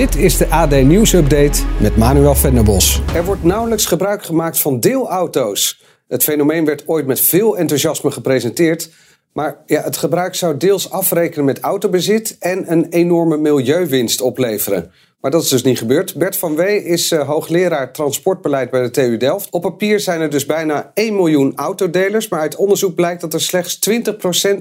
Dit is de AD Nieuws Update met Manuel Venderbos. Er wordt nauwelijks gebruik gemaakt van deelauto's. Het fenomeen werd ooit met veel enthousiasme gepresenteerd. Maar ja, het gebruik zou deels afrekenen met autobezit en een enorme milieuwinst opleveren. Maar dat is dus niet gebeurd. Bert van Wee is uh, hoogleraar transportbeleid bij de TU Delft. Op papier zijn er dus bijna 1 miljoen autodelers, maar uit onderzoek blijkt dat er slechts 20%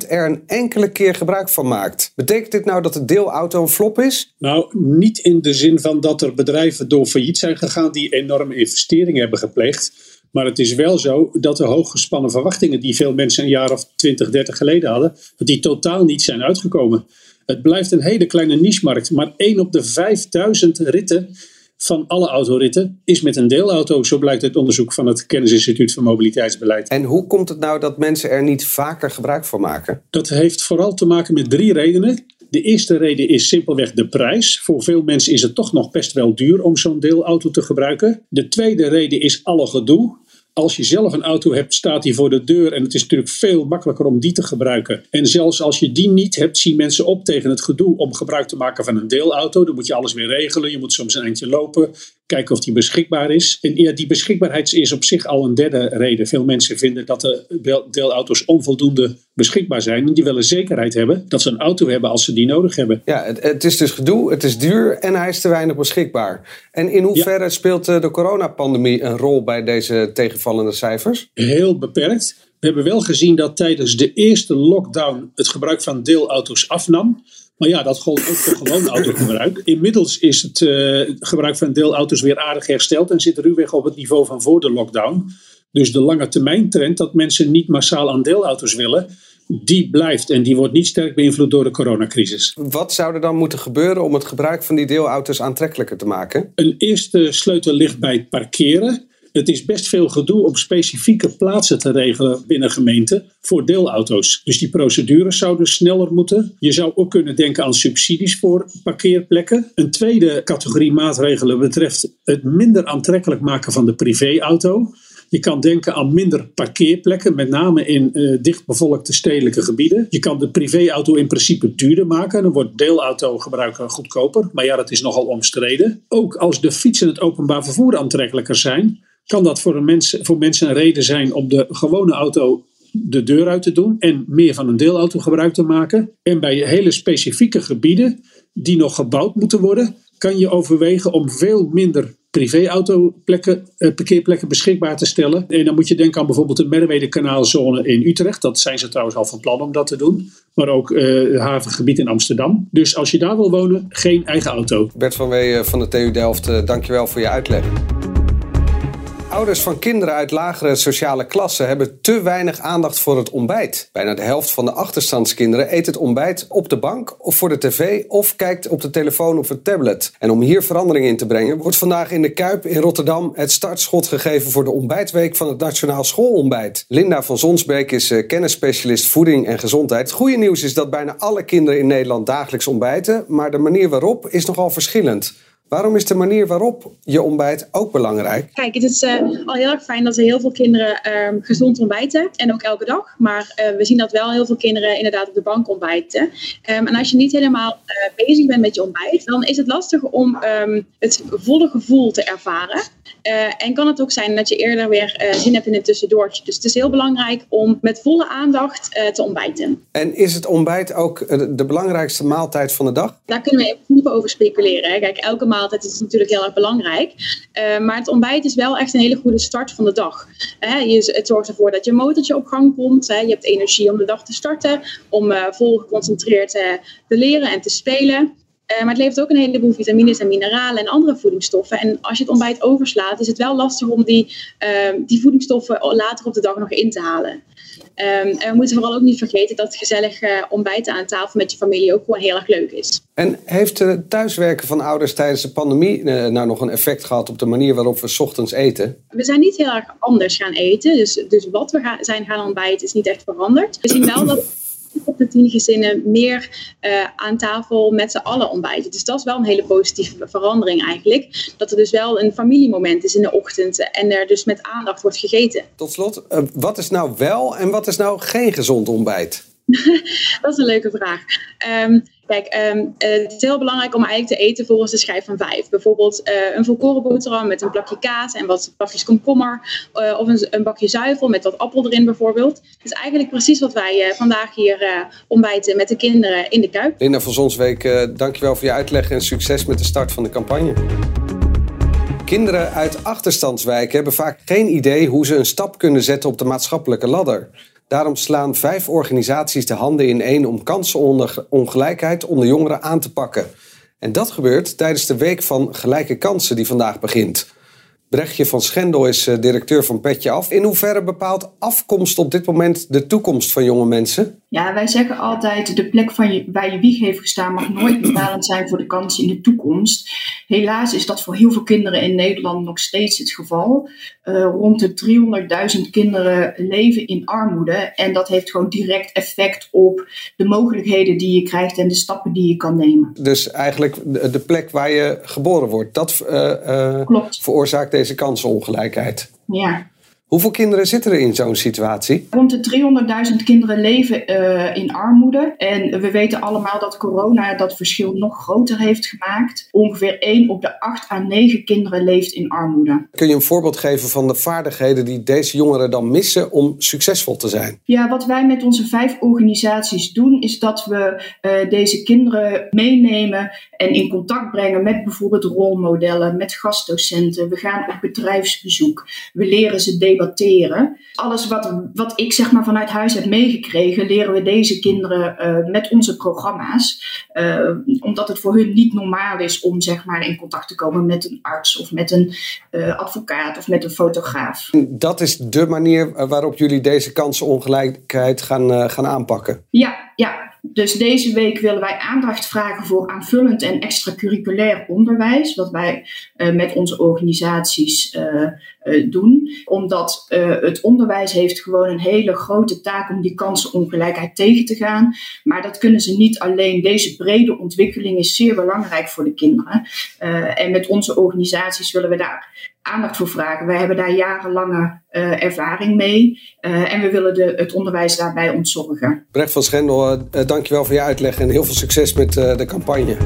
er een enkele keer gebruik van maakt. Betekent dit nou dat de deelauto een flop is? Nou, niet in de zin van dat er bedrijven door failliet zijn gegaan die enorme investeringen hebben gepleegd. Maar het is wel zo dat de hooggespannen verwachtingen die veel mensen een jaar of 20, 30 geleden hadden, dat die totaal niet zijn uitgekomen. Het blijft een hele kleine niche-markt, maar 1 op de 5000 ritten van alle autoritten is met een deelauto. Zo blijkt uit onderzoek van het Kennisinstituut voor Mobiliteitsbeleid. En hoe komt het nou dat mensen er niet vaker gebruik van maken? Dat heeft vooral te maken met drie redenen. De eerste reden is simpelweg de prijs. Voor veel mensen is het toch nog best wel duur om zo'n deelauto te gebruiken. De tweede reden is alle gedoe als je zelf een auto hebt, staat die voor de deur. En het is natuurlijk veel makkelijker om die te gebruiken. En zelfs als je die niet hebt, zien mensen op tegen het gedoe om gebruik te maken van een deelauto. Dan moet je alles weer regelen. Je moet soms een eindje lopen, kijken of die beschikbaar is. En ja, die beschikbaarheid is op zich al een derde reden. Veel mensen vinden dat de deelauto's onvoldoende beschikbaar zijn. En die willen zekerheid hebben dat ze een auto hebben als ze die nodig hebben. Ja, het, het is dus gedoe, het is duur en hij is te weinig beschikbaar. En in hoeverre speelt eh, de coronapandemie een rol bij deze tegenvallende cijfers? Heel beperkt. We hebben wel gezien dat tijdens de eerste lockdown het gebruik van deelauto's afnam. Maar ja, dat gold ook voor gewoon autogebruik. Inmiddels is het uh, gebruik van deelauto's weer aardig hersteld en zit ruwweg op het niveau van voor de lockdown. Dus de lange termijn trend dat mensen niet massaal aan deelauto's willen, die blijft en die wordt niet sterk beïnvloed door de coronacrisis. Wat zou er dan moeten gebeuren om het gebruik van die deelauto's aantrekkelijker te maken? Een eerste sleutel ligt bij het parkeren. Het is best veel gedoe om specifieke plaatsen te regelen binnen gemeenten voor deelauto's. Dus die procedures zouden sneller moeten. Je zou ook kunnen denken aan subsidies voor parkeerplekken. Een tweede categorie maatregelen betreft het minder aantrekkelijk maken van de privéauto. Je kan denken aan minder parkeerplekken, met name in uh, dichtbevolkte stedelijke gebieden. Je kan de privéauto in principe duurder maken. Dan wordt deelautogebruik goedkoper. Maar ja, dat is nogal omstreden. Ook als de fiets en het openbaar vervoer aantrekkelijker zijn, kan dat voor, een voor mensen een reden zijn om de gewone auto de deur uit te doen en meer van een deelauto gebruik te maken. En bij hele specifieke gebieden die nog gebouwd moeten worden, kan je overwegen om veel minder privéautoplekken, eh, parkeerplekken beschikbaar te stellen. En dan moet je denken aan bijvoorbeeld de Merwede-kanaalzone in Utrecht. Dat zijn ze trouwens al van plan om dat te doen. Maar ook uh, het havengebied in Amsterdam. Dus als je daar wil wonen, geen eigen auto. Bert van Wee van de TU Delft, uh, dankjewel voor je uitleg. Ouders van kinderen uit lagere sociale klassen hebben te weinig aandacht voor het ontbijt. Bijna de helft van de achterstandskinderen eet het ontbijt op de bank of voor de tv of kijkt op de telefoon of het tablet. En om hier verandering in te brengen, wordt vandaag in de Kuip in Rotterdam het startschot gegeven voor de ontbijtweek van het Nationaal Schoolontbijt. Linda van Zonsbeek is eh, kennisspecialist voeding en gezondheid. Het goede nieuws is dat bijna alle kinderen in Nederland dagelijks ontbijten, maar de manier waarop is nogal verschillend. Waarom is de manier waarop je ontbijt ook belangrijk? Kijk, het is uh, al heel erg fijn dat er heel veel kinderen uh, gezond ontbijten. En ook elke dag. Maar uh, we zien dat wel heel veel kinderen inderdaad op de bank ontbijten. Um, en als je niet helemaal eh, bezig bent met je ontbijt, dan is het lastig om um, het volle gevoel te ervaren. en kan het ook zijn dat je eerder weer zin hebt in een tussendoortje. Dus het is heel belangrijk om met volle aandacht te ontbijten. En is het ontbijt ook de belangrijkste maaltijd van de dag? Daar kunnen we even over speculeren. Hè. Kijk, elke maaltijd maaltijd is natuurlijk heel erg belangrijk. Uh, maar het ontbijt is wel echt een hele goede start van de dag. Je, het zorgt ervoor dat je motortje op gang komt. Je hebt energie om de dag te starten, om uh, vol geconcentreerd te leren en te spelen. Maar het levert ook een heleboel vitamines en mineralen en andere voedingsstoffen. En als je het ontbijt overslaat, is het wel lastig om die, die voedingsstoffen later op de dag nog in te halen. Um, en we moeten vooral ook niet vergeten dat gezellig uh, ontbijten aan tafel met je familie ook gewoon heel erg leuk is. En heeft het thuiswerken van ouders tijdens de pandemie uh, nou nog een effect gehad op de manier waarop we ochtends eten? We zijn niet heel erg anders gaan eten. Dus, dus wat we zijn gaan ontbijten is niet echt veranderd. We zien wel dat op de tien gezinnen meer uh, aan tafel met z'n allen ontbijten. Dus dat is wel een hele positieve verandering eigenlijk. Dat er dus wel een familiemoment is in de ochtend en er dus met aandacht wordt gegeten. Tot slot, uh, wat is nou wel en wat is nou geen gezond ontbijt? dat is een leuke vraag. Um, Kijk, um, het is heel belangrijk om eigenlijk te eten volgens de schijf van vijf. Bijvoorbeeld uh, een volkoren boterham met een plakje kaas en wat pakjes komkommer. Uh, of een, een, bakje zuivel met wat appel erin bijvoorbeeld. Is eigenlijk precies wat wij vandaag hier ontbijten met de kinderen in de Kuip. Linda van Zonsweek, dankjewel voor je uitleg en succes met de start van de campagne. Kinderen uit achterstandswijken hebben vaak geen idee hoe ze een stap kunnen zetten op de maatschappelijke ladder. Daarom slaan vijf organisaties de handen in één om kansenongelijkheid onder jongeren aan te pakken. En dat gebeurt tijdens de Week van Gelijke Kansen die vandaag begint. Brechtje van Schendel is eh, directeur van Petje Af. In hoeverre bepaalt afkomst op dit moment de toekomst van jonge mensen? Ja, wij zeggen altijd: de plek van je, waar je wieg heeft gestaan mag nooit bepalend zijn voor de kansen in de toekomst. Helaas is dat voor heel veel kinderen in Nederland nog steeds het geval. Uh, rond de 300.000 kinderen leven in armoede. En dat heeft gewoon direct effect op de mogelijkheden die je krijgt en de stappen die je kan nemen. Dus eigenlijk de plek waar je geboren wordt, dat uh, uh, veroorzaakt deze kansenongelijkheid. Ja. Hoeveel kinderen zitten er in zo'n situatie? Rond de 300.000 kinderen leven uh, in armoede. En we weten allemaal dat corona dat verschil nog groter heeft gemaakt. Ongeveer 1 op de 8 à 9 kinderen leeft in armoede. Kun je een voorbeeld geven van de vaardigheden die deze jongeren dan missen om succesvol te zijn? Ja, wat wij met onze vijf organisaties doen, is dat we uh, deze kinderen meenemen en in contact brengen met bijvoorbeeld rolmodellen, met gastdocenten. We gaan op bedrijfsbezoek. We leren ze debatteren. Alles wat, wat ik zeg maar vanuit huis heb meegekregen, leren we deze kinderen uh, met onze programma's. Uh, omdat het voor hun niet normaal is om zeg maar in contact te komen met een arts of met een uh, advocaat of met een fotograaf. Dat is de manier waarop jullie deze kansenongelijkheid gaan, gaan aanpakken? Ja, ja, dus deze week willen wij aandacht vragen voor aanvullend en extracurriculair onderwijs, wat wij uh, met onze organisaties uh, uh, doen. Omdat het onderwijs heeft gewoon een hele grote taak om die kansenongelijkheid tegen te gaan. Maar dat kunnen ze niet alleen. Deze brede ontwikkeling is zeer belangrijk voor de kinderen. en met onze organisaties willen we daar aandacht voor vragen. Wij hebben daar jarenlange uh, ervaring mee uh, en we willen de, het onderwijs daarbij ontzorgen. Brecht van Schendel, uh, dankjewel voor je uitleg en heel veel succes met de campagne.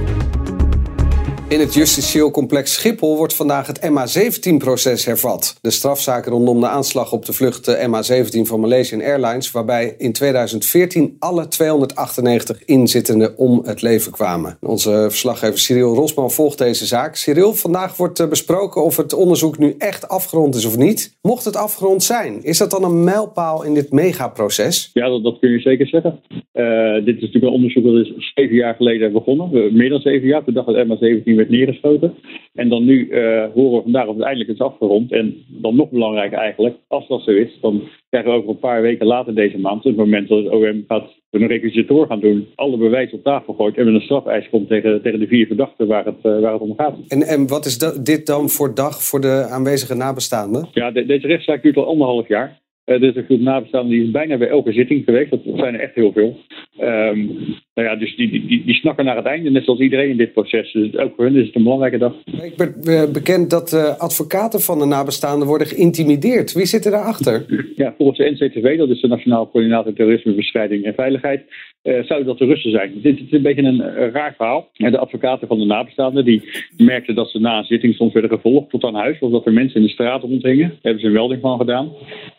In het justitieel complex Schiphol wordt vandaag het MH17-proces hervat. De strafzaak rondom de aanslag op de vlucht MH17 van Malaysian Airlines, waarbij in 2014 alle 298 inzittenden om het leven kwamen. Onze verslaggever Cyril Rosman volgt deze zaak. Cyril, vandaag wordt besproken of het onderzoek nu echt afgerond is of niet. Mocht het afgerond zijn, is dat dan een mijlpaal in dit megaproces? Ja, dat, dat kun je zeker zeggen. Uh, dit is natuurlijk een onderzoek dat is zeven jaar geleden begonnen. Meer dan zeven jaar, toen dacht het MH17 werd neergeschoten. En dan nu uh, horen we vandaag of het eindelijk is afgerond. En dan nog belangrijker eigenlijk, als dat zo is, dan krijgen we over een paar weken later deze maand, het moment dat het OM gaat een requisitor gaan doen, alle bewijzen op tafel gooit en met een strafeis komt tegen, tegen de vier verdachten waar het, uh, waar het om gaat. En, en wat is dit dan voor dag voor de aanwezige nabestaanden? Ja, de, deze rechtszaak duurt al anderhalf jaar. Uh, er is een groep nabestaanden die is bijna bij elke zitting geweest. Dat zijn er echt heel veel. Um, nou ja, dus die, die, die, snakken naar het einde, net zoals iedereen in dit proces. Dus ook voor hun is het een belangrijke dag. Ik ben bekend dat uh, advocaten van de nabestaanden worden geïntimideerd. Wie zit er daarachter? Ja, volgens de NCTV, dat is de Nationaal Coördinator Terrorismebestrijding en Veiligheid, uh, zou dat de Russen zijn. Dit is een beetje een raar verhaal. De advocaten van de nabestaanden die merkten dat ze na een zitting soms werden gevolgd tot aan huis. Of dat er mensen in de straat rondhingen. Daar hebben ze een melding van gedaan.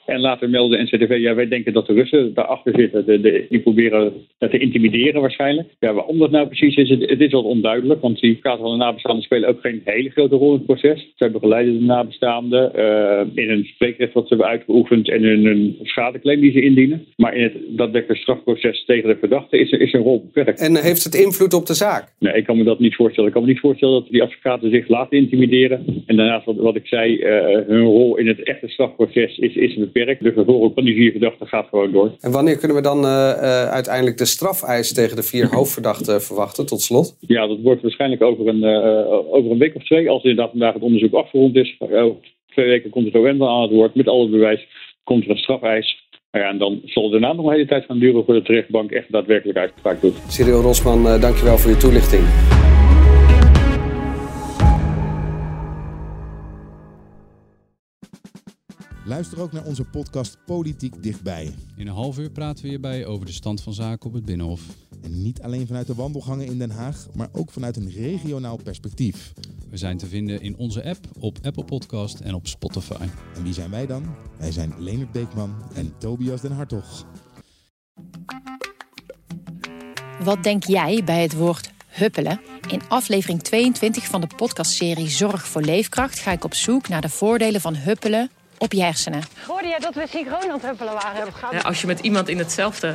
En later meldde de NCTV, ja, wij denken dat de Russen daarachter zitten. De, die proberen te intimideren waarschijnlijk. Ja, waarom dat nou precies is, het, is wat onduidelijk. Want die kaart van de nabestaanden spelen ook geen hele grote rol in het proces. Zij begeleiden de nabestaanden uh, in hun spreekrecht wat ze hebben uitgeoefend en in hun schadeclaim die ze indienen. Maar in het daadwerkelijke strafproces tegen de verdachte verdachte is, is zijn rol beperkt. En heeft het invloed op de zaak? Nee, ik kan me dat niet voorstellen. Ik kan me niet voorstellen dat die advocaten zich laten intimideren. En daarnaast, wat, wat ik zei, uh, hun rol in het echte strafproces is, is beperkt. De vervolging van die vier verdachten gaat gewoon door. En wanneer kunnen we dan uh, uh, uiteindelijk de strafeis tegen de vier hoofdverdachten verwachten, tot slot? Ja, dat wordt waarschijnlijk over een, over een week of twee, als inderdaad vandaag het onderzoek afgerond is. Over twee weken komt het OM dan aan het woord met alle bewijs. Komt er een strafeis. Nou ja, en dan zal het daarna nog een hele tijd gaan duren voor de terechtbank echt daadwerkelijk uitspraak doet. Cyril Rosman, uh, dankjewel voor je toelichting. Luister ook naar onze podcast Politiek Dichtbij. In een half uur praten we hierbij over de stand van zaken op het Binnenhof. En niet alleen vanuit de wandelgangen in Den Haag, maar ook vanuit een regionaal perspectief. We zijn te vinden in onze app, op Apple Podcast en op Spotify. En wie zijn wij dan? Wij zijn Leonard Beekman en Tobias den Hartog. Wat denk jij bij het woord huppelen? In aflevering 22 van de podcastserie Zorg voor Leefkracht ga ik op zoek naar de voordelen van huppelen op je hersenen. Hoorde jij dat we synchroon aan het huppelen waren? Ja, als je met iemand in hetzelfde